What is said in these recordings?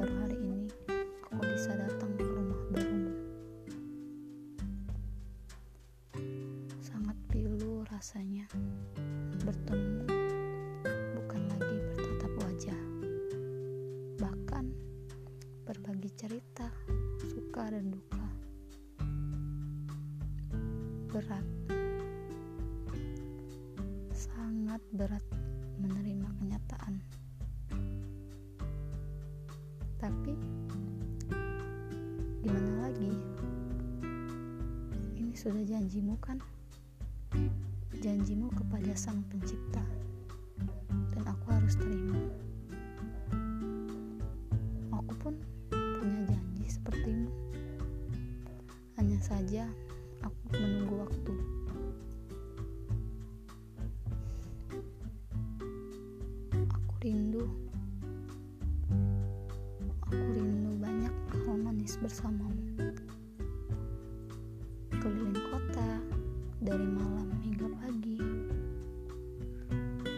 baru hari ini aku bisa datang ke rumah barumu. Sangat pilu rasanya bertemu bukan lagi bertatap wajah. Bahkan berbagi cerita, suka dan duka. Berat sangat berat menerima kenyataan. Tapi gimana lagi? Ini sudah janjimu kan? Janjimu kepada Sang Pencipta. Dan aku harus terima. Aku pun punya janji sepertimu. Hanya saja aku menunggu waktu. rindu bersamamu. Keliling kota dari malam hingga pagi.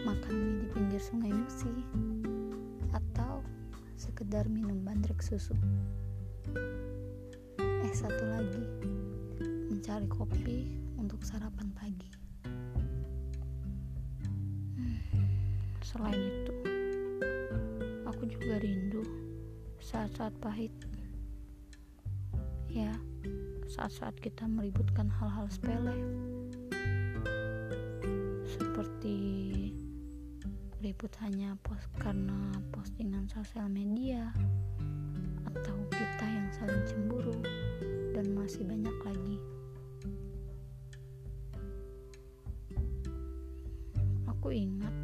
Makan mie di pinggir sungai Musi atau sekedar minum bandrek susu. Eh satu lagi. Mencari kopi untuk sarapan pagi. Hmm, selain itu aku juga rindu saat-saat pahit. Ya, saat-saat kita meributkan hal-hal sepele. Seperti ribut hanya post karena postingan sosial media atau kita yang saling cemburu dan masih banyak lagi. Aku ingat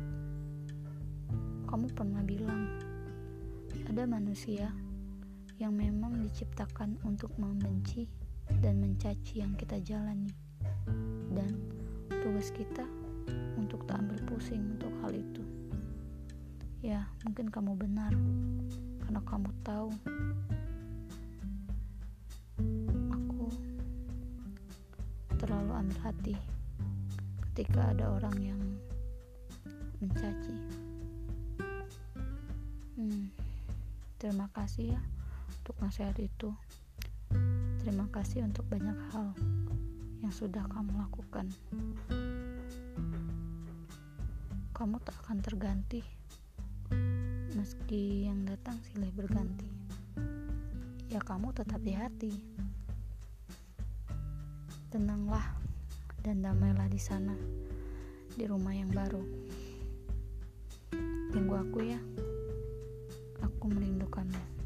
kamu pernah bilang ada manusia yang memang diciptakan untuk membenci dan mencaci yang kita jalani. Dan tugas kita untuk tak ambil pusing untuk hal itu. Ya, mungkin kamu benar. Karena kamu tahu aku terlalu ambil hati ketika ada orang yang mencaci. Hmm. Terima kasih ya untuk nasihat itu. Terima kasih untuk banyak hal yang sudah kamu lakukan. Kamu tak akan terganti, meski yang datang silih berganti. Ya, kamu tetap di hati. Tenanglah dan damailah di sana, di rumah yang baru. Tunggu aku ya. Aku merindukanmu.